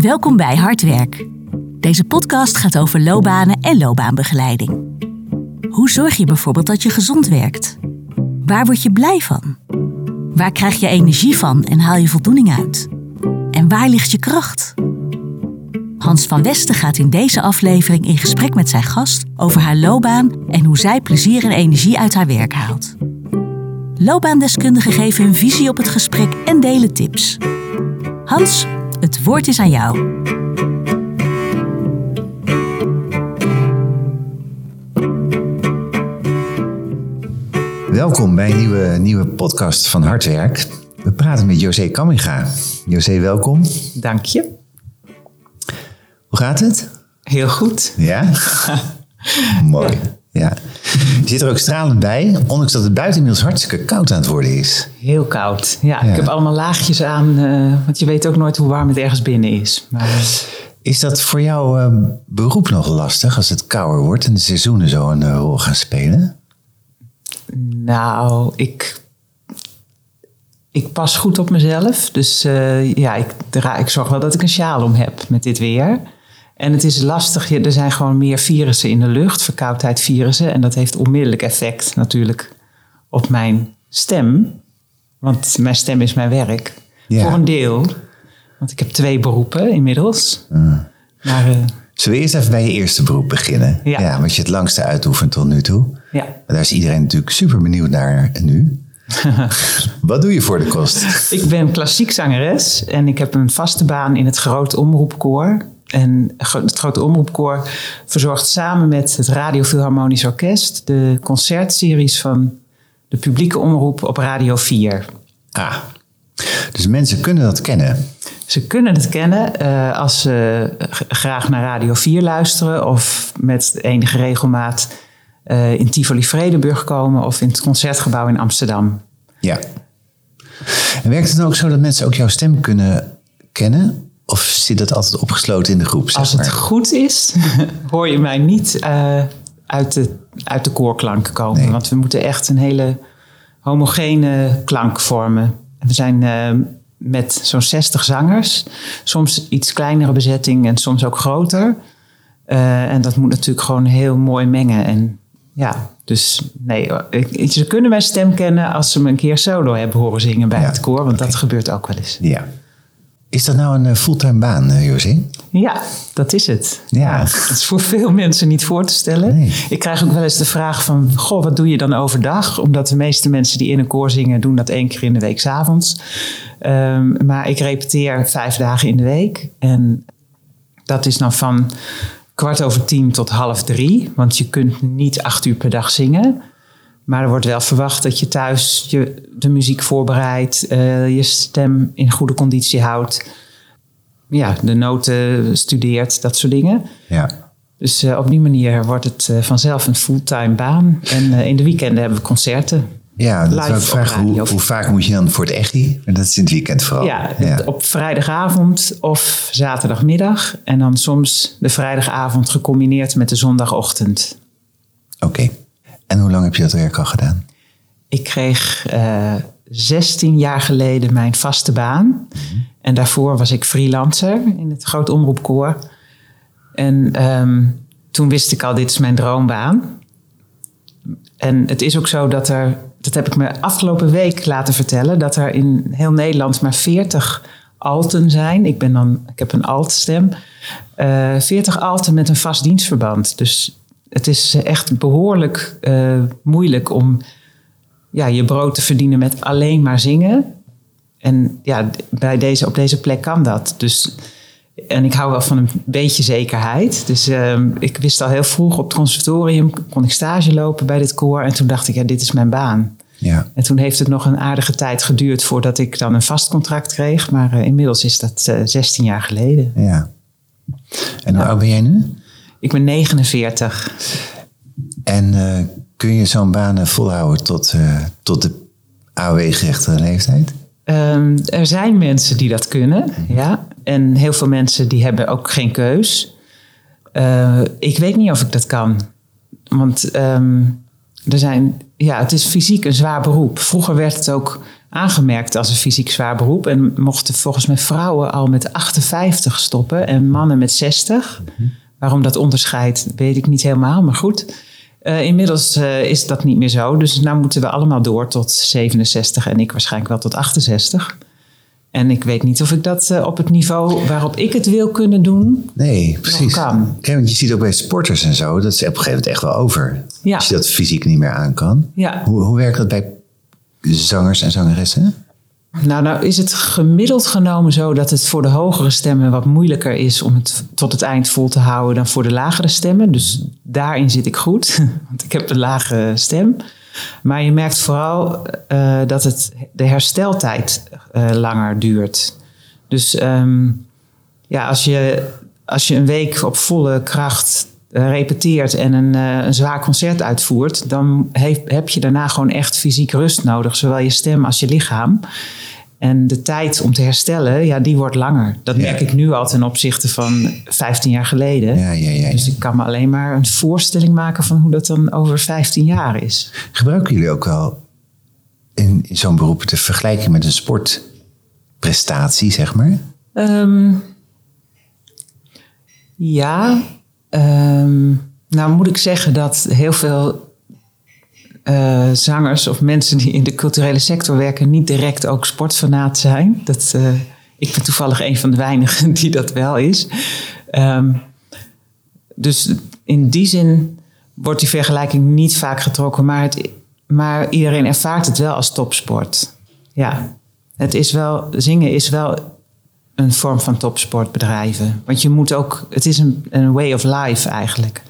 Welkom bij Hardwerk. Deze podcast gaat over loopbanen en loopbaanbegeleiding. Hoe zorg je bijvoorbeeld dat je gezond werkt? Waar word je blij van? Waar krijg je energie van en haal je voldoening uit? En waar ligt je kracht? Hans van Westen gaat in deze aflevering in gesprek met zijn gast over haar loopbaan en hoe zij plezier en energie uit haar werk haalt. Loopbaandeskundigen geven hun visie op het gesprek en delen tips. Hans, het woord is aan jou. Welkom bij een nieuwe, nieuwe podcast van Hardwerk. We praten met José Kamminga. José, welkom. Dank je. Hoe gaat het? Heel goed. Ja? Mooi. Ja. Je zit er ook stralend bij, ondanks dat het buiten inmiddels hartstikke koud aan het worden is. Heel koud. Ja, Ja. ik heb allemaal laagjes aan, eh, want je weet ook nooit hoe warm het ergens binnen is. Maar eh, Is dat voor jouw eh, beroep nog lastig als het kouder wordt en de seizoenen zo een rol gaan spelen? nou, ik, ik pas goed op mezelf. Dus ja, ik, ik zorg wel dat ik een sjaal om heb met dit weer. En het is lastig, je- er zijn gewoon meer virussen in de lucht, verkoudheidvirussen. En dat heeft onmiddellijk effect natuurlijk op mijn stem. Want mijn stem is mijn werk. Ja. Voor een deel. Want ik heb twee beroepen inmiddels. Maar eh, Zullen we eerst even bij je eerste beroep beginnen? Ja. wat je het langste uitoefent tot nu toe. ja, Daar is iedereen natuurlijk super benieuwd naar nu. Wat doe je voor de kost? ik ben klassiek zangeres. En ik heb een vaste baan in het Groot Omroepkoor. En het Grote Omroepkoor verzorgt samen met het Radio Philharmonisch Orkest... de concertseries van de publieke omroep op Radio 4. Ah, dus mensen kunnen dat kennen. Ze kunnen het kennen eh, als ze graag naar Radio 4 luisteren of met enige regelmaat eh, in Tivoli Vredenburg komen of in het concertgebouw in Amsterdam. Ja. En werkt het dan ook zo dat mensen ook jouw stem kunnen kennen? Of zit dat altijd opgesloten in de groep? Zeg Als het maar? goed is, hoor je mij niet eh, uit, de, uit de koorklank komen. Nee. Want we moeten echt een hele homogene klank vormen. En We zijn eh, met zo'n 60 zangers. Soms iets kleinere bezetting en soms ook groter. Eh, en dat moet natuurlijk gewoon heel mooi mengen. En ja, dus nee, ik- ze kunnen mijn stem kennen als ze me een keer solo hebben horen zingen bij Ja, het koor. Want dat gebeurt ook wel eens. Ja. Is dat nou een eh, fulltime baan, eh, José? Ja, dat is het. Ja. Dat is voor veel mensen niet voor te stellen. Nee. Ik krijg ook wel eens de vraag van... Goh, wat doe je dan overdag? Omdat de meeste mensen die in een koor zingen... doen dat één keer in de week s'avonds. Ehm maar ik repeteer vijf dagen in de week. En dat is dan van kwart over tien tot half drie. Want je kunt niet acht uur per dag zingen. Maar er wordt wel verwacht dat je thuis je, de muziek voorbereidt... eh, je stem in goede conditie houdt ja, de noten studeert, dat soort dingen. Ja. Dus eh, op die manier wordt het eh, vanzelf een fulltime baan. En in de weekenden hebben we concerten. Ja, dat Live vragen. Hoe, hoe vaak moet je dan voor het? En dat is in het weekend vooral. Ja, op vrijdagavond of zaterdagmiddag. En dan soms de vrijdagavond gecombineerd met de zondagochtend. Oké. En hoe lang heb je dat werk al gedaan? Ik kreeg eh 16 jaar geleden mijn vaste baan. En daarvoor was ik freelancer in het Groot Omroepkoor. En ehm, toen wist ik al, dit is mijn droombaan. En het is ook zo dat er, dat heb ik me afgelopen week laten vertellen, dat er in heel Nederland maar 40 alten zijn. Ik, ben dan, ik heb een altstem. Eh 40 alten met een vast dienstverband. Dus het is echt behoorlijk eh, moeilijk om ja, je brood te verdienen met alleen maar zingen. En ja, bij deze, op deze plek kan dat. Dus, en ik hou wel van een beetje zekerheid. Dus ehm, ik wist al heel vroeg op het conservatorium, kon ik stage lopen bij dit koor. En toen dacht ik, ja, dit is mijn baan. Ja. En toen heeft het nog een aardige tijd geduurd voordat ik dan een vast contract kreeg. Maar eh, inmiddels is dat eh 16 jaar geleden. ja. En hoe oud ben jij nu? Ik ben 49. En eh, kun je zo'n baan volhouden tot, eh, tot de AOW-gerechtigde leeftijd? Ehm, er zijn mensen die dat kunnen, ja. En heel veel mensen die hebben ook geen keus. Eh, ik weet niet of ik dat kan. Want ehm, er zijn, ja, het is fysiek een zwaar beroep. Vroeger werd het ook aangemerkt als een fysiek zwaar beroep. En mochten volgens mij vrouwen al met 58 stoppen en mannen met 60. Waarom dat onderscheid, weet ik niet helemaal, maar goed. Uh, inmiddels uh, is dat niet meer zo. Dus nu moeten we allemaal door tot 67 en ik waarschijnlijk wel tot 68. En ik weet niet of ik dat uh, op het niveau waarop ik het wil kunnen doen. Nee, precies. Kan. Kijk, want je ziet ook bij sporters en zo, dat is op een gegeven moment echt wel over. Ja. Als je dat fysiek niet meer aan kan. Ja. Hoe, hoe werkt dat bij zangers en zangeressen? Nou, nou is het gemiddeld genomen zo dat het voor de hogere stemmen wat moeilijker is om het tot het eind vol te houden dan voor de lagere stemmen. Dus daarin zit ik goed, want ik heb een lage stem. Maar je merkt vooral uh, dat het, de hersteltijd uh, langer duurt. Dus um, ja, als je, als je een week op volle kracht repeteert en een, een, zwaar concert uitvoert, dan heeft, heb je daarna gewoon echt fysiek rust nodig, zowel je stem als je lichaam. En de tijd om te herstellen, ja, die wordt langer. Dat Ja. merk ik nu al ten opzichte van 15 jaar geleden. Ja, ja. Dus ik kan me alleen maar een voorstelling maken van hoe dat dan over 15 jaar is. Gebruiken jullie ook wel in, in zo'n beroep de vergelijking met een sportprestatie, zeg maar? Ehm, ja, ehm, nou moet ik zeggen dat heel veel eh, zangers of mensen die in de culturele sector werken niet direct ook sportfanaat zijn. Dat, eh, ik ben toevallig een van de weinigen die dat wel is. Ehm, dus in die zin wordt die vergelijking niet vaak getrokken, maar, het, maar iedereen ervaart het wel als topsport. Ja, het is wel, zingen is wel een vorm van topsport bedrijven. Want je moet ook, het is een, een way of life eigenlijk.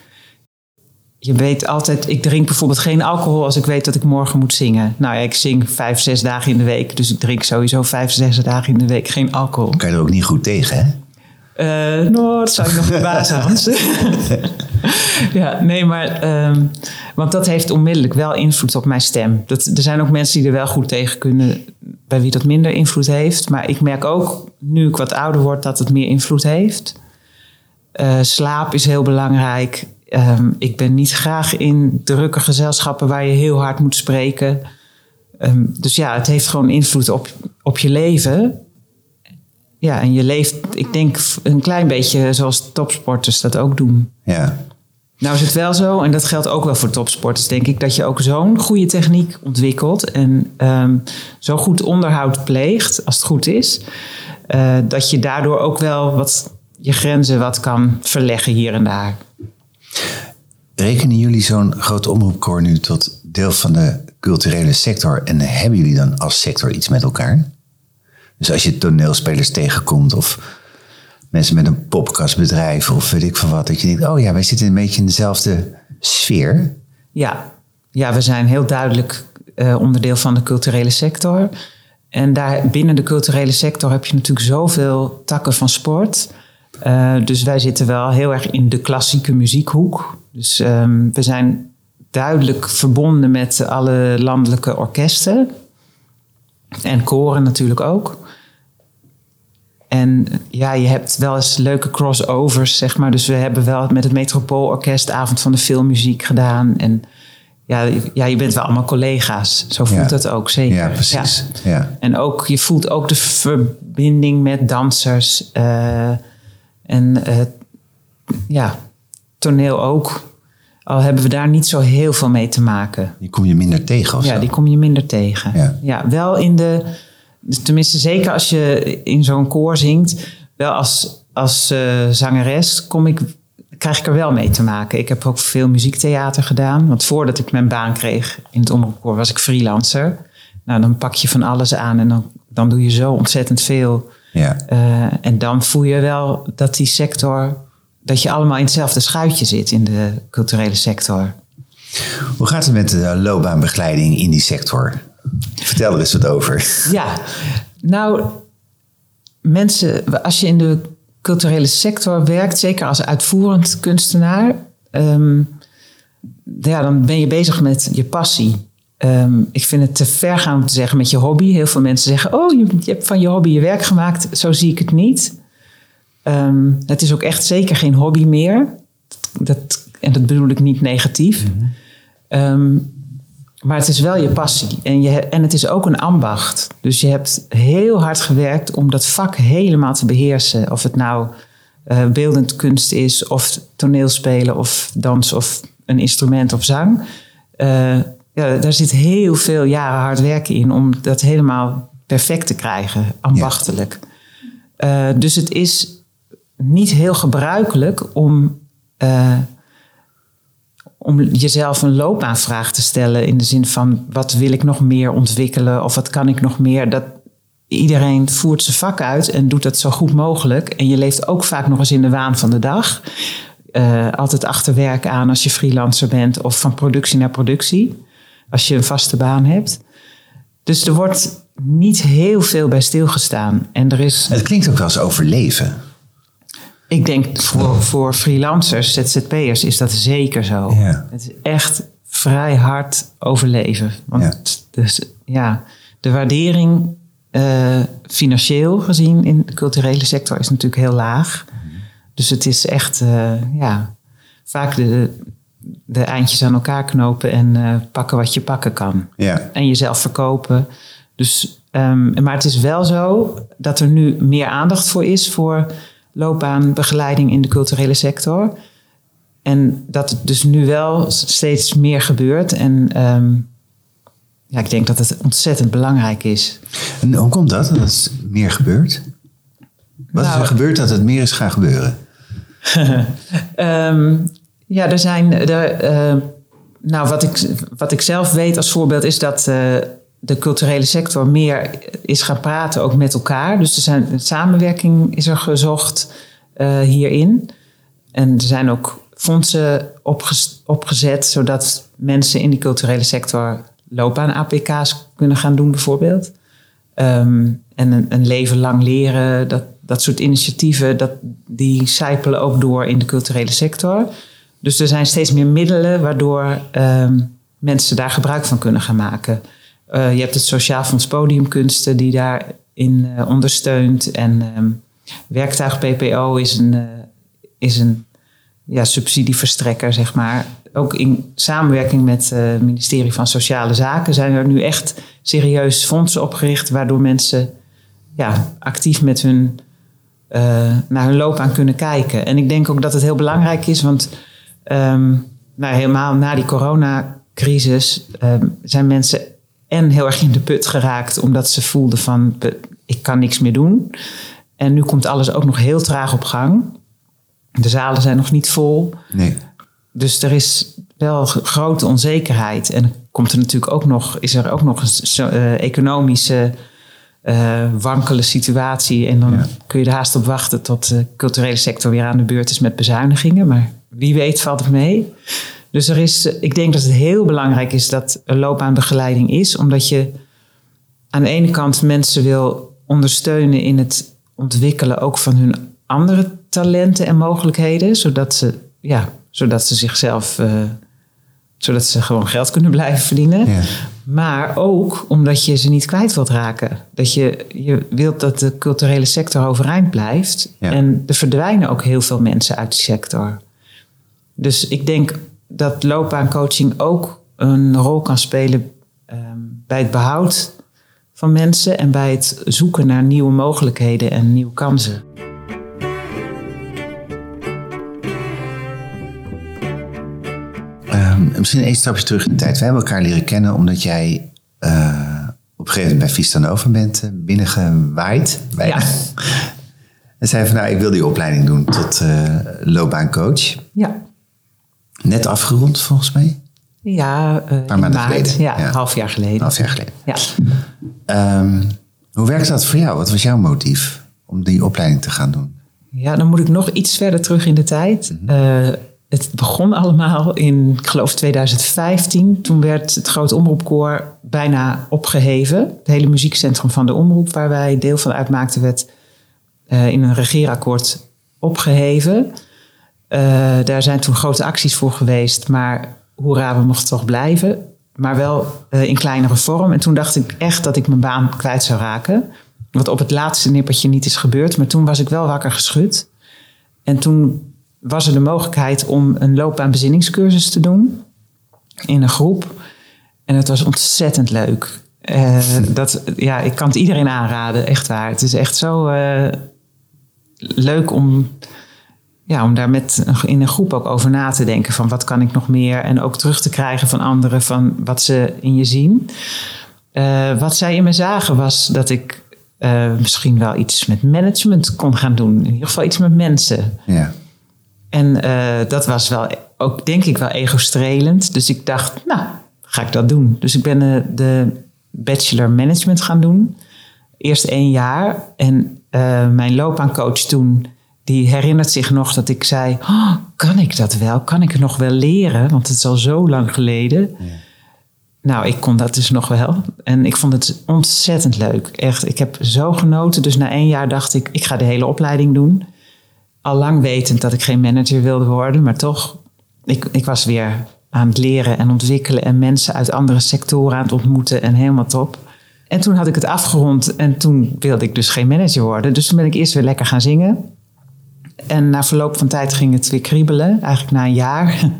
Je weet altijd, ik drink bijvoorbeeld geen alcohol als ik weet dat ik morgen moet zingen. Nou ja, ik zing vijf, zes dagen in de week, dus ik drink sowieso vijf, zes dagen in de week geen alcohol. Kan je er ook niet goed tegen, hè? Uh, nou, dat zou ik nog verbazen, Hans. ja, nee, maar... ehm, want dat heeft onmiddellijk wel invloed op mijn stem. Dat, er zijn ook mensen die er wel goed tegen kunnen... bij wie dat minder invloed heeft. Maar ik merk ook, nu ik wat ouder word... dat het meer invloed heeft. Uh, slaap is heel belangrijk. Um, ik ben niet graag in drukke gezelschappen... waar je heel hard moet spreken. Um, dus ja, het heeft gewoon invloed op, op je leven... Ja, en je leeft, ik denk, een klein beetje zoals topsporters dat ook doen. Ja. Nou is het wel zo, en dat geldt ook wel voor topsporters, denk ik, dat je ook zo'n goede techniek ontwikkelt en um, zo goed onderhoud pleegt, als het goed is, uh, dat je daardoor ook wel wat je grenzen wat kan verleggen hier en daar. Rekenen jullie zo'n grote omroepkoor nu tot deel van de culturele sector en hebben jullie dan als sector iets met elkaar? Dus als je toneelspelers tegenkomt of mensen met een podcastbedrijf of weet ik van wat, dat je denkt, oh ja, wij zitten een beetje in dezelfde sfeer. Ja, ja we zijn heel duidelijk uh, onderdeel van de culturele sector. En daar binnen de culturele sector heb je natuurlijk zoveel takken van sport. Uh, dus wij zitten wel heel erg in de klassieke muziekhoek. Dus um, we zijn duidelijk verbonden met alle landelijke orkesten. En koren natuurlijk ook. En ja, je hebt wel eens leuke crossovers, zeg maar. Dus we hebben wel met het Metropoolorkest Avond van de Filmmuziek gedaan. En ja, ja, je bent wel allemaal collega's. Zo voelt Ja. dat ook, zeker. Ja, precies. Ja. En ook, je voelt ook de verbinding met dansers. eh, en eh, ja, toneel ook. Al hebben we daar niet zo heel veel mee te maken. Die kom je minder tegen of Ja, zo. die kom je minder tegen. Ja. wel in de... Tenminste, zeker als je in zo'n koor zingt. Wel als, als eh, zangeres kom ik, krijg ik er wel mee te maken. Ik heb ook veel muziektheater gedaan. Want voordat ik mijn baan kreeg in het omroepkoor was ik freelancer. Nou, dan pak je van alles aan en dan, dan doe je zo ontzettend veel. Ja. Eh, en dan voel je wel dat die sector... dat je allemaal in hetzelfde schuitje zit in de culturele sector. Hoe gaat het met de loopbaanbegeleiding in die sector? Vertel er eens wat over. Ja, nou, mensen, als je in de culturele sector werkt, zeker als uitvoerend kunstenaar, um, ja, dan ben je bezig met je passie. Um, ik vind het te ver gaan om te zeggen met je hobby. Heel veel mensen zeggen: Oh, je, je hebt van je hobby je werk gemaakt. Zo zie ik het niet. Um, het is ook echt zeker geen hobby meer. Dat, en dat bedoel ik niet negatief. Mm -hmm. Maar het is wel je passie. En, je, en het is ook een ambacht. Dus je hebt heel hard gewerkt om dat vak helemaal te beheersen. Of het nou uh, beeldend kunst is, of toneelspelen, of dans, of een instrument of zang. Uh, ja, daar zit heel veel jaren hard werken in om dat helemaal perfect te krijgen, ambachtelijk. Uh, dus het is niet heel gebruikelijk om om jezelf een loopbaanvraag te stellen in de zin van wat wil ik nog meer ontwikkelen of wat kan ik nog meer. Dat iedereen voert zijn vak uit en doet dat zo goed mogelijk. En je leeft ook vaak nog eens in de waan van de dag. Uh, altijd achter werk aan als je freelancer bent of van productie naar productie. Als je een vaste baan hebt. Dus er wordt niet heel veel bij stilgestaan. En er is... Het klinkt ook wel eens overleven. Ik denk voor, voor freelancers, ZZP'ers, is dat zeker zo. Ja. Het is echt vrij hard overleven. Want ja. Dus, ja, de waardering uh, financieel gezien in de culturele sector is natuurlijk heel laag. Dus het is echt, uh, ja, vaak de, de eindjes aan elkaar knopen en uh, pakken wat je pakken kan. Ja. En jezelf verkopen. Dus, um, maar het is wel zo dat er nu meer aandacht voor is voor loopbaanbegeleiding in de culturele sector. En dat het dus nu wel steeds meer gebeurt. En um, ja, ik denk dat het ontzettend belangrijk is. En hoe komt dat, dat het meer gebeurt? Wat nou, is er gebeurd dat het meer is gaan gebeuren? um, ja, er zijn. Er, uh, nou, wat ik, wat ik zelf weet als voorbeeld is dat. Uh, de culturele sector meer is gaan praten ook met elkaar. Dus er zijn, samenwerking is er gezocht uh, hierin. En er zijn ook fondsen opgezet, zodat mensen in die culturele sector loopbaan-APK's kunnen gaan doen, bijvoorbeeld. Um, en een, een, leven lang leren, dat, dat soort initiatieven, dat, die sijpelen ook door in de culturele sector. Dus er zijn steeds meer middelen waardoor um, mensen daar gebruik van kunnen gaan maken. Uh, je hebt het Sociaal Fonds Podiumkunsten die daarin uh, ondersteunt. En um, Werktuig PPO is een, uh, is een ja, subsidieverstrekker, zeg maar. Ook in samenwerking met het ministerie van Sociale Zaken zijn er nu echt serieus fondsen opgericht, waardoor mensen ja, actief met hun, naar hun loopbaan kunnen kijken. En ik denk ook dat het heel belangrijk is, want um, nou, helemaal na die coronacrisis um, zijn mensen en heel erg in de put geraakt, omdat ze voelden van ik kan niks meer doen. En nu komt alles ook nog heel traag op gang. De zalen zijn nog niet vol. Nee. Dus er is wel grote onzekerheid. En komt er natuurlijk ook nog, is er ook nog een uh, economische uh, wankele situatie. En dan kun je er haast op wachten tot de culturele sector weer aan de beurt is met bezuinigingen. Maar wie weet valt het mee. Dus er is, ik denk dat het heel belangrijk is dat er loopbaanbegeleiding is, omdat je aan de ene kant mensen wil ondersteunen in het ontwikkelen ook van hun andere talenten en mogelijkheden, zodat ze, ja, zodat ze zichzelf, uh, zodat ze gewoon geld kunnen blijven verdienen. Ja. Maar ook omdat je ze niet kwijt wilt raken. Dat je, je wilt dat de culturele sector overeind blijft. Ja. En er verdwijnen ook heel veel mensen uit die sector. Dus ik denk dat loopbaancoaching ook een rol kan spelen um, bij het behoud van mensen en bij het zoeken naar nieuwe mogelijkheden en nieuwe kansen. Um, misschien een stapje terug in de tijd. We hebben elkaar leren kennen omdat jij uh, op een gegeven moment bij Vista Nova bent uh, binnengewaaid. Ja. En zei van nou, ik wil die opleiding doen tot uh, loopbaancoach. Ja. Net afgerond volgens mij? Ja, uh, een paar maanden maart, geleden. Ja, half jaar geleden. half jaar geleden. Ja. Um, hoe werkt dat voor jou? Wat was jouw motief om die opleiding te gaan doen? Ja, dan moet ik nog iets verder terug in de tijd. Mm -hmm. uh, het begon allemaal in, ik geloof 2015. Toen werd het Grote Omroepkoor bijna opgeheven. Het hele muziekcentrum van de Omroep, waar wij deel van uitmaakten, werd uh, in een regeerakkoord opgeheven. Uh, daar zijn toen grote acties voor geweest, maar hoera, we mochten toch blijven. Maar wel uh, in kleinere vorm. En toen dacht ik echt dat ik mijn baan kwijt zou raken. Wat op het laatste nippertje niet is gebeurd. Maar toen was ik wel wakker geschud. En toen was er de mogelijkheid om een loopbaanbezinningscursus te doen. In een groep. En het was ontzettend leuk. Uh, dat, ja, ik kan het iedereen aanraden, echt waar. Het is echt zo leuk om, ja, om daar met, in een groep ook over na te denken. Van wat kan ik nog meer? En ook terug te krijgen van anderen van wat ze in je zien. Uh, wat zij in me zagen was dat ik misschien wel iets met management kon gaan doen. In ieder geval iets met mensen. Ja. En dat was wel ook, denk ik, wel ego-strelend. Dus ik dacht, nou, ga ik dat doen. Dus ik ben de bachelor management gaan doen. Eerst één jaar. En mijn loopbaancoach toen, die herinnert zich nog dat ik zei... Oh, kan ik dat wel? Kan ik het nog wel leren? Want het is al zo lang geleden. Ja. Nou, ik kon dat dus nog wel. En ik vond het ontzettend leuk. Echt, ik heb zo genoten. Dus na één jaar dacht ik, ik ga de hele opleiding doen. Al lang wetend dat ik geen manager wilde worden. Maar toch, ik, ik was weer aan het leren en ontwikkelen en mensen uit andere sectoren aan het ontmoeten en helemaal top. En toen had ik het afgerond en toen wilde ik dus geen manager worden. Dus toen ben ik eerst weer lekker gaan zingen. En na verloop van tijd ging het weer kriebelen, eigenlijk na een jaar.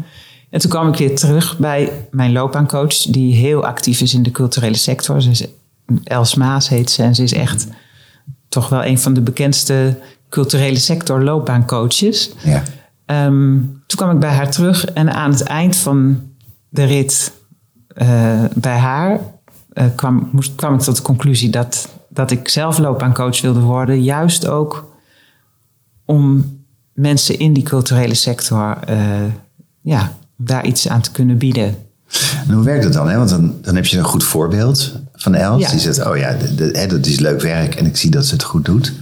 En toen kwam ik weer terug bij mijn loopbaancoach, die heel actief is in de culturele sector. Ze is, Els Maas heet ze en ze is echt toch wel een van de bekendste culturele sector loopbaancoaches. Ja. Um, toen kwam ik bij haar terug en aan het eind van de rit uh, bij haar uh, kwam, moest, kwam ik tot de conclusie dat, dat ik zelf loopbaancoach wilde worden. Juist ook om mensen in die culturele sector uh, ja, daar iets aan te kunnen bieden. En hoe werkt het dan? Hè? Want dan, dan heb je een goed voorbeeld van Els. Ja. Die zegt, oh ja, de, de, dat is leuk werk en ik zie dat ze het goed doet.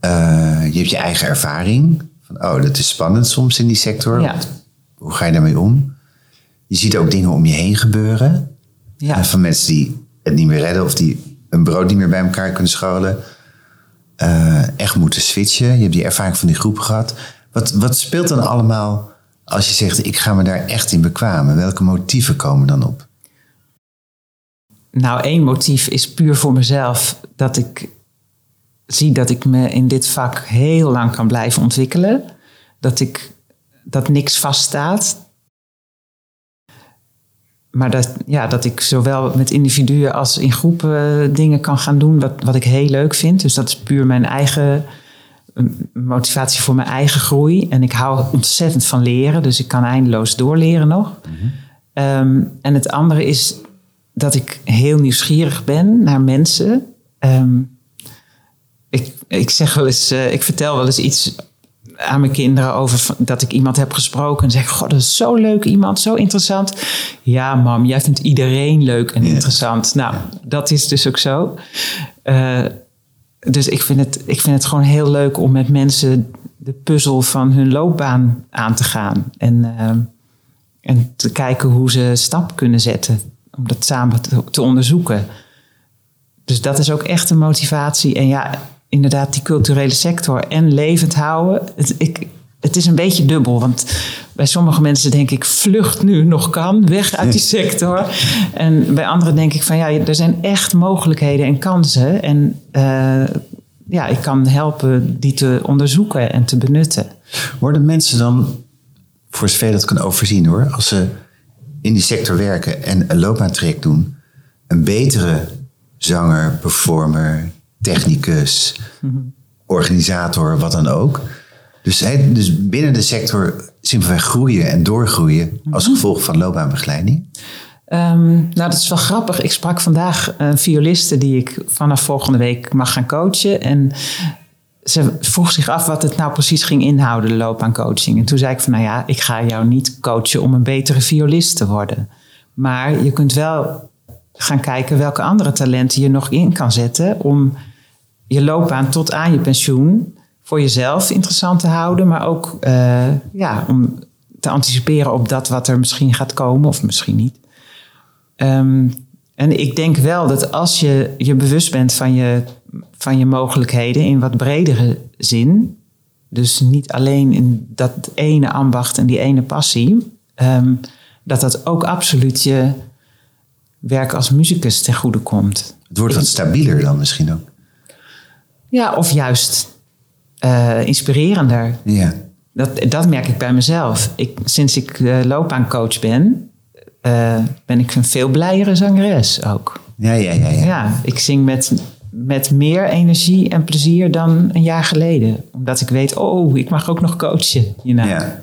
je hebt je eigen ervaring van, oh, dat is spannend soms in die sector. Ja. Hoe ga je daarmee om? Je ziet ook dingen om je heen gebeuren. Ja. Van mensen die het niet meer redden of die een brood niet meer bij elkaar kunnen scholen. Uh, echt moeten switchen. Je hebt die ervaring van die groep gehad. Wat, wat speelt dan allemaal als je zegt, ik ga me daar echt in bekwamen? Welke motieven komen dan op? Nou, één motief is puur voor mezelf dat ik zie dat ik me in dit vak heel lang kan blijven ontwikkelen. Dat, ik, dat niks vaststaat. Maar dat, ja, dat ik zowel met individuen als in groepen dingen kan gaan doen wat, wat ik heel leuk vind. Dus dat is puur mijn eigen motivatie voor mijn eigen groei. En ik hou ontzettend van leren, dus ik kan eindeloos doorleren nog. um, en het andere is dat ik heel nieuwsgierig ben naar mensen. Um, ik, ik zeg wel eens, uh, ik vertel wel eens iets aan mijn kinderen over dat ik iemand heb gesproken en zeg: God, dat is zo leuk iemand, zo interessant. Ja, mam, jij vindt iedereen leuk en interessant. Nou, dat is dus ook zo. Uh, dus ik vind, het, ik vind het gewoon heel leuk om met mensen de puzzel van hun loopbaan aan te gaan. En, uh, en te kijken hoe ze stap kunnen zetten. Om dat samen te, te onderzoeken. Dus dat is ook echt een motivatie. En ja, inderdaad die culturele sector en levend houden. Het, ik, het is een beetje dubbel, want bij sommige mensen denk ik, vlucht nu nog kan, weg uit die sector. En bij anderen denk ik van ja, er zijn echt mogelijkheden en kansen. En uh, ja, ik kan helpen die te onderzoeken en te benutten. Worden mensen dan, voor zover dat kan overzien hoor, als ze in die sector werken en een loopbaantraject doen, een betere zanger, performer, technicus, organisator, wat dan ook. Dus, dus binnen de sector simpelweg groeien en doorgroeien als mhm. gevolg van loopbaanbegeleiding? Um, nou, dat is wel grappig. Ik sprak vandaag een violiste die ik vanaf volgende week mag gaan coachen. En ze vroeg zich af wat het nou precies ging inhouden, de loopbaancoaching. En toen zei ik van, nou ja, ik ga jou niet coachen om een betere violist te worden. Maar je kunt wel gaan kijken welke andere talenten je nog in kan zetten om je loopbaan tot aan je pensioen voor jezelf interessant te houden, maar ook uh, ja, om te anticiperen op dat wat er misschien gaat komen of misschien niet. Um, en ik denk wel dat als je je bewust bent van je, van je mogelijkheden in wat bredere zin, dus niet alleen in dat ene ambacht en die ene passie, um, dat dat ook absoluut je werk als muzikus ten goede komt. Het wordt wat stabieler dan misschien ook. Ja, of juist uh, inspirerender. Ja. Dat, dat merk ik bij mezelf. Ik, sinds ik uh, loopbaancoach ben, eh, ben ik een veel blijere zangeres ook. Ja, ja, ja. ja. Ja, ik zing met, met meer energie en plezier dan een jaar geleden. Omdat ik weet, oh, ik mag ook nog coachen. Know? Ja.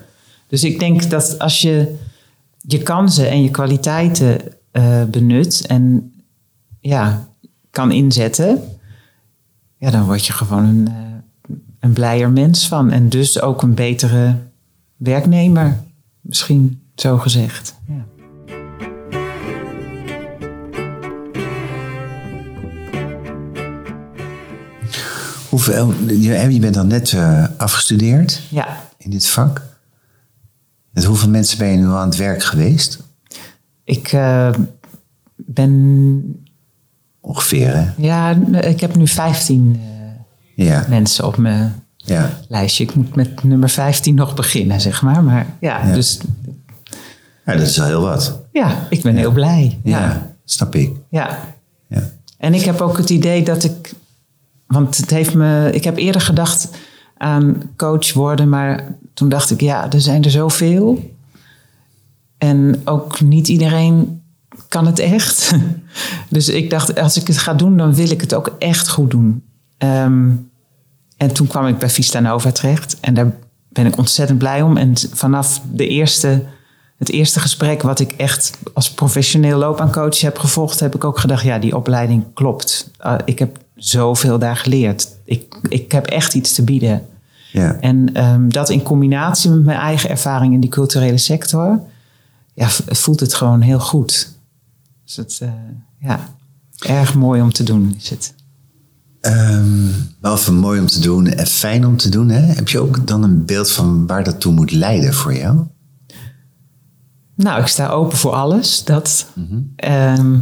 Dus ik denk dat als je je kansen en je kwaliteiten eh, benut en ja, kan inzetten, ja, dan word je gewoon een, eh, een blijer mens van. En dus ook een betere werknemer, misschien zo gezegd. Ja. Hoeveel, je bent dan net eh, afgestudeerd ja, in dit vak. Met hoeveel mensen ben je nu aan het werk geweest? ik eh, ben, Ongeveer, hè? ja, ik heb nu 15 eh, Ja, mensen op mijn ja. lijstje. Ik moet met nummer 15 nog beginnen, zeg maar. Maar ja, Ja. dus ja dat is wel heel wat. ja, ik ben heel blij. Ja, ja. snap ik. ja. Ja. En ik heb ook het idee dat ik. Want het heeft me. Ik heb eerder gedacht aan coach worden, maar toen dacht ik, ja, er zijn er zoveel. En ook niet iedereen kan het echt. Dus ik dacht, als ik het ga doen, dan wil ik het ook echt goed doen. Ehm, en toen kwam ik bij Vista Nova terecht. En daar ben ik ontzettend blij om. En vanaf de eerste, het eerste gesprek wat ik echt als professioneel loopbaancoach heb gevolgd, heb ik ook gedacht, ja, die opleiding klopt. Uh, ik heb zoveel daar geleerd. Ik, ik heb echt iets te bieden. Ja. En ehm, dat in combinatie met mijn eigen ervaring in die culturele sector, ja, voelt het gewoon heel goed. Dus het, eh, ja, erg mooi om te doen is het. Ehm, behalve mooi om te doen en fijn om te doen, hè? heb je ook dan een beeld van waar dat toe moet leiden voor jou? Nou, ik sta open voor alles. Dat, Ehm,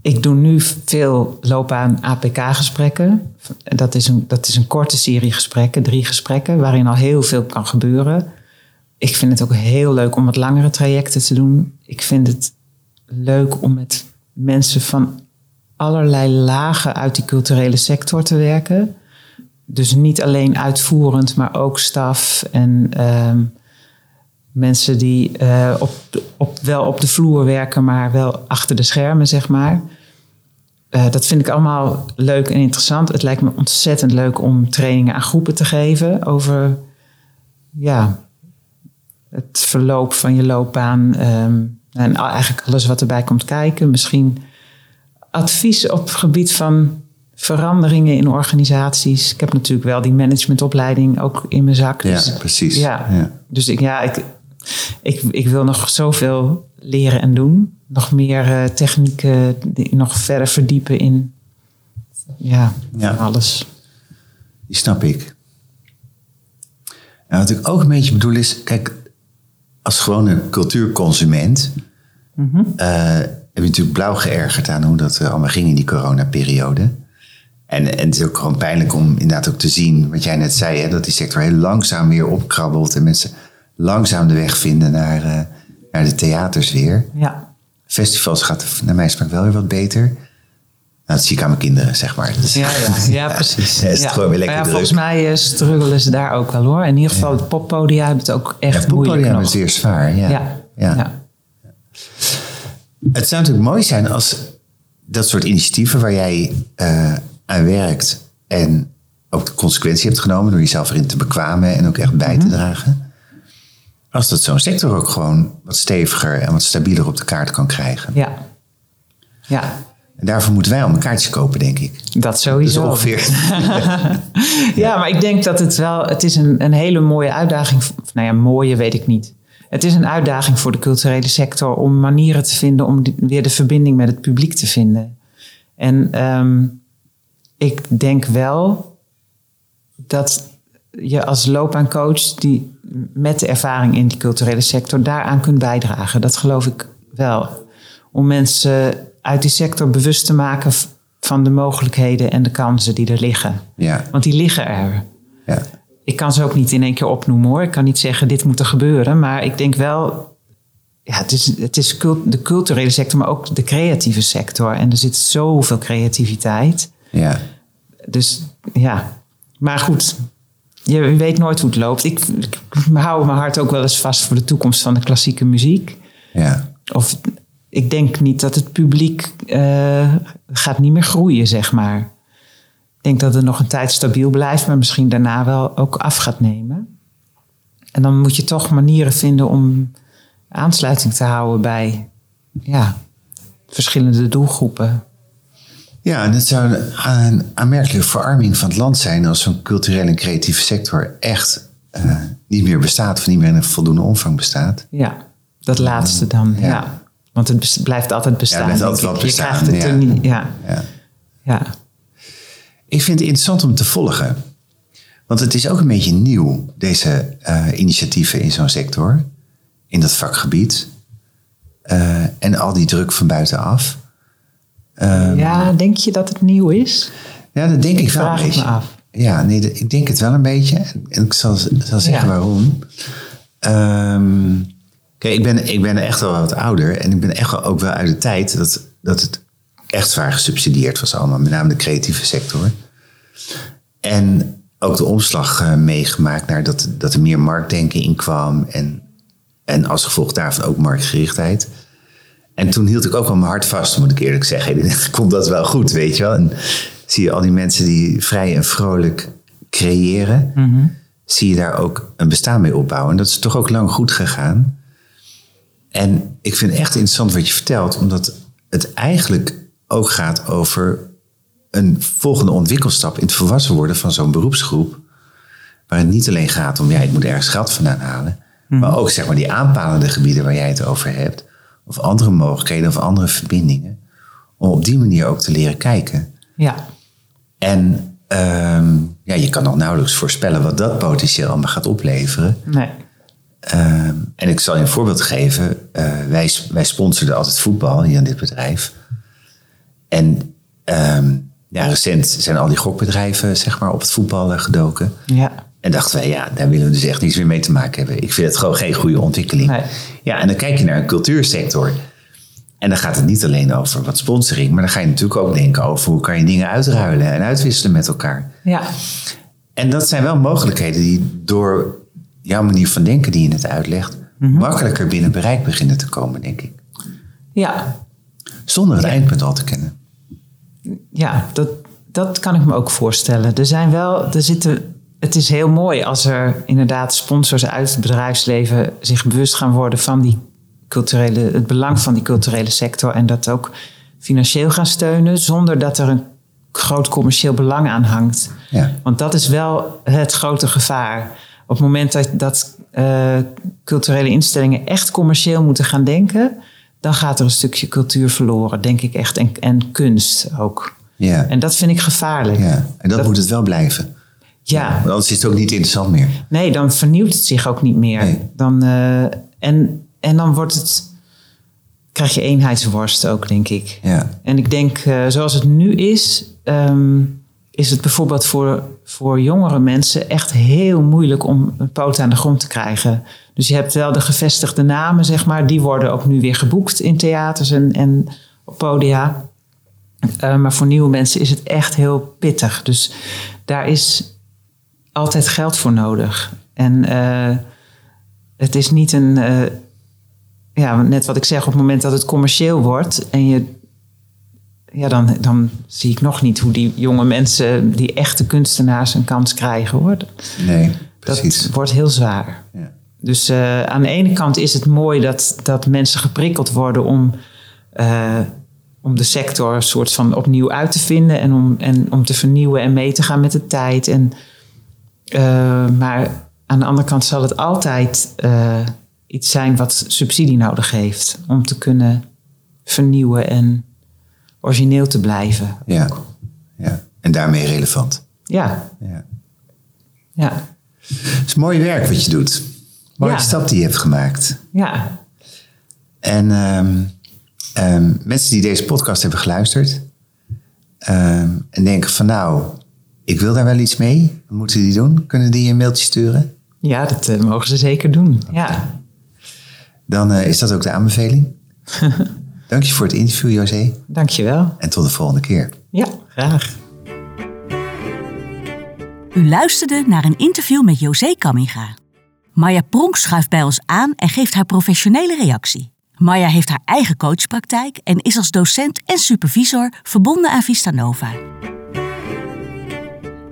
ik doe nu veel loopbaan APK-gesprekken. Dat, is een- dat is een korte serie gesprekken, drie gesprekken, waarin al heel veel kan gebeuren. Ik vind het ook heel leuk om wat langere trajecten te doen. Ik vind het leuk om met mensen van allerlei lagen uit die culturele sector te werken. Dus niet alleen uitvoerend, maar ook staf en ehm, mensen die eh, op, op, wel op de vloer werken, maar wel achter de schermen, zeg maar. Eh, dat vind ik allemaal leuk en interessant. Het lijkt me ontzettend leuk om trainingen aan groepen te geven over ja, het verloop van je loopbaan. ehm, en eigenlijk alles wat erbij komt kijken. Misschien advies op het gebied van veranderingen in organisaties. Ik heb natuurlijk wel die managementopleiding ook in mijn zak. Ja, dus- precies. Ja, Ja. dus ik, ja, ik, ik, ik wil nog zoveel leren en doen. Nog meer eh, technieken, die nog verder verdiepen in ja, alles. Die snap ik. En wat ik ook een beetje bedoel is, kijk, als gewone cultuurconsument eh, heb je natuurlijk blauw geërgerd aan hoe dat eh, allemaal ging in die coronaperiode. En, en het is ook gewoon pijnlijk om inderdaad ook te zien, wat jij net zei, hè, dat die sector heel langzaam weer opkrabbelt en mensen langzaam de weg vinden naar, eh, naar de theaters weer. Ja, Festivals gaat naar mijn smaak wel weer wat beter. Nou, dat zie ik aan mijn kinderen, zeg maar. Dus- ja, ja, ja precies. Ja, het is Ja. gewoon weer lekker druk. volgens mij eh, struggelen ze daar ook wel hoor. In ieder geval, de poppodia hebben het ook echt Ja, moeilijk poppodium nog. is zeer zwaar. Ja. Ja. Het zou natuurlijk mooi zijn als dat soort initiatieven waar jij eh, aan werkt en ook de consequentie hebt genomen door jezelf erin te bekwamen en ook echt bij te dragen. Als dat zo'n sector ook gewoon wat steviger en wat stabieler op de kaart kan krijgen. ja. ja. En daarvoor moeten wij al een kaartje kopen, denk ik. Dat Dus sowieso. ongeveer. Ja, maar ik denk dat het wel, het is een, een hele mooie uitdaging. Nou ja, mooie weet ik niet. Het is een uitdaging voor de culturele sector om manieren te vinden om die- weer de verbinding met het publiek te vinden. En ehm, ik denk wel dat je als loopbaancoach die met de ervaring in die culturele sector daaraan kunt bijdragen. Dat geloof ik wel. Om mensen uit die sector bewust te maken van de mogelijkheden en de kansen die er liggen. Ja, Want die liggen er. ja. Ik kan ze ook niet in één keer opnoemen hoor. Ik kan niet zeggen dit moet er gebeuren. Maar ik denk wel, ja, het is, het is cult- de culturele sector, maar ook de creatieve sector. En er zit zoveel creativiteit. ja. Dus ja, maar goed. Je weet nooit hoe het loopt. Ik, ik hou mijn hart ook wel eens vast voor de toekomst van de klassieke muziek. Ja. Of ik denk niet dat het publiek eh, gaat niet meer groeien, zeg maar. Ik denk dat het nog een tijd stabiel blijft, maar misschien daarna wel ook af gaat nemen. En dan moet je toch manieren vinden om aansluiting te houden bij ja, verschillende doelgroepen. Ja, en het zou een, aanmerkelijke verarming van het land zijn als zo'n culturele en creatieve sector echt eh, niet meer bestaat of niet meer in een voldoende omvang bestaat. Ja, dat laatste dan. Ja. Ja. Want het blijft altijd bestaan. blijft denk altijd ik. wel Je bestaan, krijgt het ja. er niet. Ja. Ja. Ja. Ik vind het interessant om te volgen. Want het is ook een beetje nieuw, deze eh, initiatieven in zo'n sector, in dat vakgebied. Eh, en al die druk van buitenaf. Ehm, ja, denk je dat het nieuw is? Ja, dat denk ik wel vraag een het beetje. me af. Ja, nee, ik denk het wel een beetje. En ik zal, zal zeggen Ja. waarom. Ehm, kijk, ik ben, ik ben echt wel wat ouder. En ik ben echt wel ook wel uit de tijd dat, dat het echt zwaar gesubsidieerd was allemaal. Met name de creatieve sector. En ook de omslag eh, meegemaakt naar dat, dat er meer marktdenken in kwam. En, en als gevolg daarvan ook marktgerichtheid. En toen hield ik ook wel mijn hart vast, moet ik eerlijk zeggen. Ik kon dat wel goed, weet je wel. En zie je al die mensen die vrij en vrolijk creëren. Zie je daar ook een bestaan mee opbouwen. En dat is toch ook lang goed gegaan. En ik vind het echt interessant wat je vertelt. Omdat het eigenlijk ook gaat over een volgende ontwikkelstap in het volwassen worden van zo'n beroepsgroep. Waar het niet alleen gaat om, ja, ik moet ergens geld vandaan halen. Maar ook zeg maar die aanpalende gebieden waar jij het over hebt. Of andere mogelijkheden of andere verbindingen. Om op die manier ook te leren kijken. Ja. En ehm, ja, je kan nog nauwelijks voorspellen wat dat potentieel allemaal gaat opleveren. Nee. Ehm, en ik zal je een voorbeeld geven. Eh, wij, wij sponsorden altijd voetbal hier in dit bedrijf. En ehm, ja, recent zijn al die gokbedrijven zeg maar, op het voetbal eh, gedoken. Ja. En dachten wij, ja, daar willen we dus echt niets meer mee te maken hebben. Ik vind het gewoon geen goede ontwikkeling. Nee. Ja, en dan kijk je naar een cultuursector. En dan gaat het niet alleen over wat sponsoring, maar dan ga je natuurlijk ook denken over hoe kan je dingen uitruilen en uitwisselen met elkaar. Ja. En dat zijn wel mogelijkheden die door jouw manier van denken die je net uitlegt, makkelijker binnen bereik beginnen te komen, denk ik. Ja. Zonder het eindpunt al te kennen. Ja, dat, dat kan ik me ook voorstellen. Er zijn wel, er zitten, het is heel mooi als er inderdaad sponsors uit het bedrijfsleven zich bewust gaan worden van die culturele, het belang van die culturele sector en dat ook financieel gaan steunen zonder dat er een groot commercieel belang aan hangt. Ja. Want dat is wel het grote gevaar. Op het moment dat, dat eh, culturele instellingen echt commercieel moeten gaan denken, dan gaat er een stukje cultuur verloren, denk ik echt. En, en kunst ook. Ja. En dat vind ik gevaarlijk. ja. En dat, moet het wel blijven. Ja. Want anders is het ook niet interessant meer. Nee, dan vernieuwt het zich ook niet meer. Nee. Dan, eh, en, en dan wordt het, krijg je eenheidsworst ook, denk ik. Ja. En ik denk, eh, zoals het nu is, ehm, is het bijvoorbeeld voor, voor jongere mensen echt heel moeilijk om een poot aan de grond te krijgen. Dus je hebt wel de gevestigde namen, zeg maar, die worden ook nu weer geboekt in theaters en, en op podia. Eh, maar voor nieuwe mensen is het echt heel pittig. Dus daar is altijd geld voor nodig. En eh, het is niet een. eh, ja, net wat ik zeg, op het moment dat het commercieel wordt en je. Ja, dan, dan zie ik nog niet hoe die jonge mensen, die echte kunstenaars, een kans krijgen hoor. Nee, precies. Dat wordt heel zwaar. Ja. Dus eh, aan de ene kant is het mooi dat, dat mensen geprikkeld worden om, eh, om de sector een soort van opnieuw uit te vinden en om, en om te vernieuwen en mee te gaan met de tijd. En, eh, maar aan de andere kant zal het altijd iets zijn wat subsidie nodig heeft om te kunnen vernieuwen en origineel te blijven. Ja. ja. En daarmee relevant. Ja, Ja. ja, Het is mooi werk wat je doet. Mooie Ja. stap die je hebt gemaakt. ja. En ehm, ehm, mensen die deze podcast hebben geluisterd ehm, en denken van nou, ik wil daar wel iets mee. Wat moeten die doen? Kunnen die je een mailtje sturen? Ja, dat eh, mogen ze zeker doen. Ja. Dan eh, is dat ook de aanbeveling. Dank je voor het interview, José. Dankjewel. En tot de volgende keer. Ja, graag. U luisterde naar een interview met José Kamminga. Maya Pronk schuift bij ons aan en geeft haar professionele reactie. Maya heeft haar eigen coachpraktijk en is als docent en supervisor verbonden aan Vista Nova.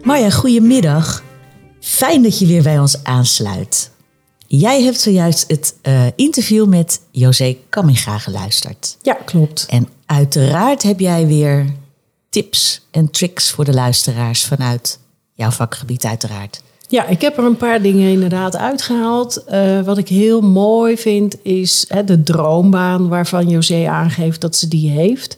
Marja, goedemiddag. Fijn dat je weer bij ons aansluit. Jij hebt zojuist het uh, interview met José Kamminga geluisterd. Ja, klopt. En uiteraard heb jij weer tips en tricks voor de luisteraars vanuit jouw vakgebied uiteraard. Ja, ik heb er een paar dingen inderdaad uitgehaald. Uh, wat ik heel mooi vind is hè, de droombaan waarvan José aangeeft dat ze die heeft.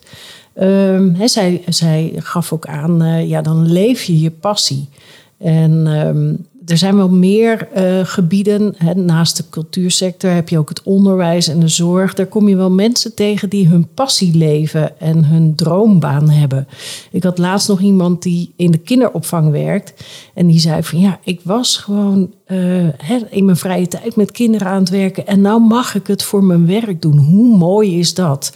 Um, hè, zij, zij gaf ook aan, uh, ja, dan leef je je passie. En um, er zijn wel meer uh, gebieden. Hè, naast de cultuursector heb je ook het onderwijs en de zorg. Daar kom je wel mensen tegen die hun passie leven en hun droombaan hebben. Ik had laatst nog iemand die in de kinderopvang werkt. En die zei van ja, ik was gewoon uh, hè, in mijn vrije tijd met kinderen aan het werken. En nou mag ik het voor mijn werk doen. Hoe mooi is dat?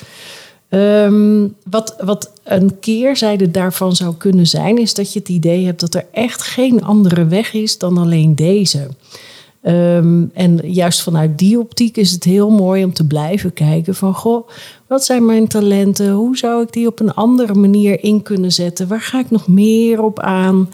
Um, wat, wat een keerzijde daarvan zou kunnen zijn, is dat je het idee hebt dat er echt geen andere weg is dan alleen deze. Um, en juist vanuit die optiek is het heel mooi om te blijven kijken van goh, wat zijn mijn talenten? Hoe zou ik die op een andere manier in kunnen zetten? Waar ga ik nog meer op aan?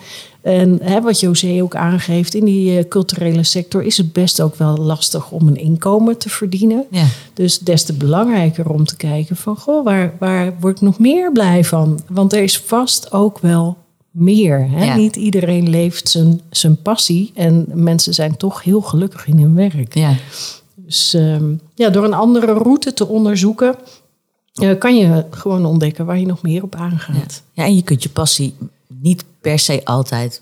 En hè, wat José ook aangeeft, in die uh, culturele sector is het best ook wel lastig om een inkomen te verdienen. Ja. Dus des te belangrijker om te kijken van, goh, waar, waar word ik nog meer blij van? Want er is vast ook wel meer. Hè? Ja. Niet iedereen leeft zijn, zijn passie en mensen zijn toch heel gelukkig in hun werk. Ja. Dus um, ja, door een andere route te onderzoeken, uh, kan je gewoon ontdekken waar je nog meer op aangaat. Ja. ja, en je kunt je passie niet per se altijd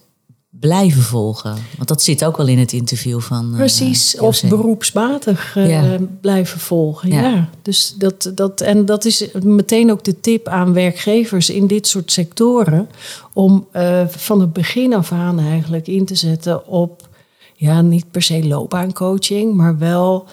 blijven volgen. Want dat zit ook wel in het interview van. Uh, Precies, of beroepsmatig uh, ja. blijven volgen. Ja. ja. Dus dat, dat, en dat is meteen ook de tip aan werkgevers in dit soort sectoren. Om uh, van het begin af aan eigenlijk in te zetten op. Ja, niet per se loopbaancoaching, maar wel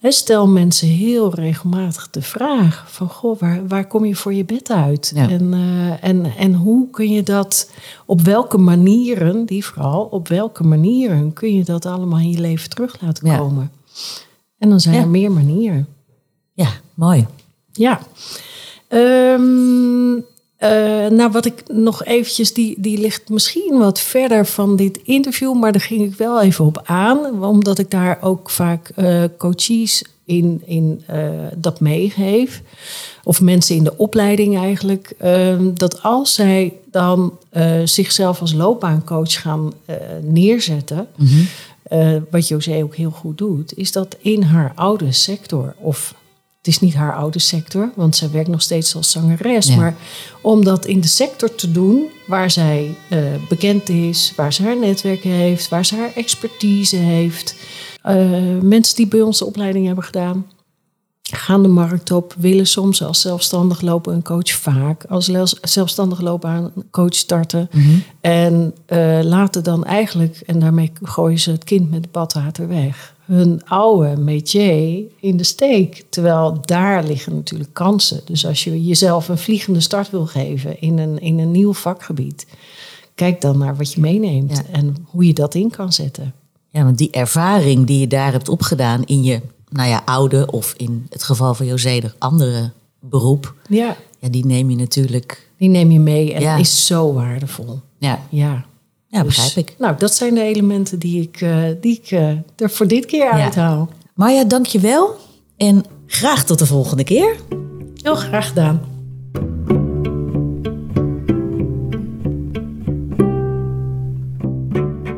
stel mensen heel regelmatig de vraag van goh, waar, waar kom je voor je bed uit? Ja. En, uh, en, en hoe kun je dat, op welke manieren, die vooral, op welke manieren kun je dat allemaal in je leven terug laten Ja. komen? En dan zijn Ja. er meer manieren. Ja, mooi. Ja. Ehm, eh, nou, wat ik nog eventjes, die, die ligt misschien wat verder van dit interview, maar daar ging ik wel even op aan, omdat ik daar ook vaak eh, coaches in, in eh, dat meegeef. Of mensen in de opleiding eigenlijk. ehm, dat als zij dan zichzelf als loopbaancoach gaan neerzetten. eh, wat José ook heel goed doet, is dat in haar oude sector of het is niet haar oude sector, want zij werkt nog steeds als zangeres. Ja. Maar om dat in de sector te doen waar zij eh, bekend is, waar ze haar netwerk heeft, waar ze haar expertise heeft. Eh, mensen die bij ons de opleiding hebben gedaan, gaan de markt op, willen soms als zelfstandig lopen een coach vaak als zelfstandig lopen aan een coach starten. En eh, laten dan eigenlijk, en daarmee gooien ze het kind met het badwater weg, hun oude métier in de steek. Terwijl daar liggen natuurlijk kansen. Dus als je jezelf een vliegende start wil geven in een, in een nieuw vakgebied, kijk dan naar wat je meeneemt Ja. en hoe je dat in kan zetten. Ja, want die ervaring die je daar hebt opgedaan in je nou ja, oude of in het geval van José de andere beroep, Ja, ja, die neem je natuurlijk. die neem je mee en Ja. is zo waardevol. Ja, Ja. Ja Dus, begrijp ik. Nou, dat zijn de elementen die ik, eh, die ik eh, er voor dit keer uithaal. Marja, dank je wel. En graag tot de volgende keer. Heel graag gedaan.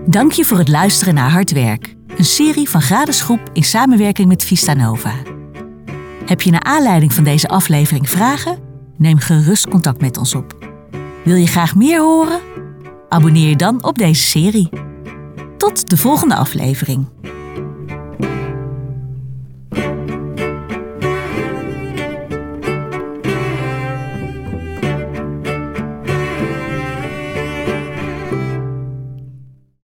Dank je voor het luisteren naar Hard Werk, een serie van Grades Groep in samenwerking met Vista Nova. Heb je naar aanleiding van deze aflevering vragen? Neem gerust contact met ons op. Wil je graag meer horen? Abonneer je dan op deze serie. Tot de volgende aflevering.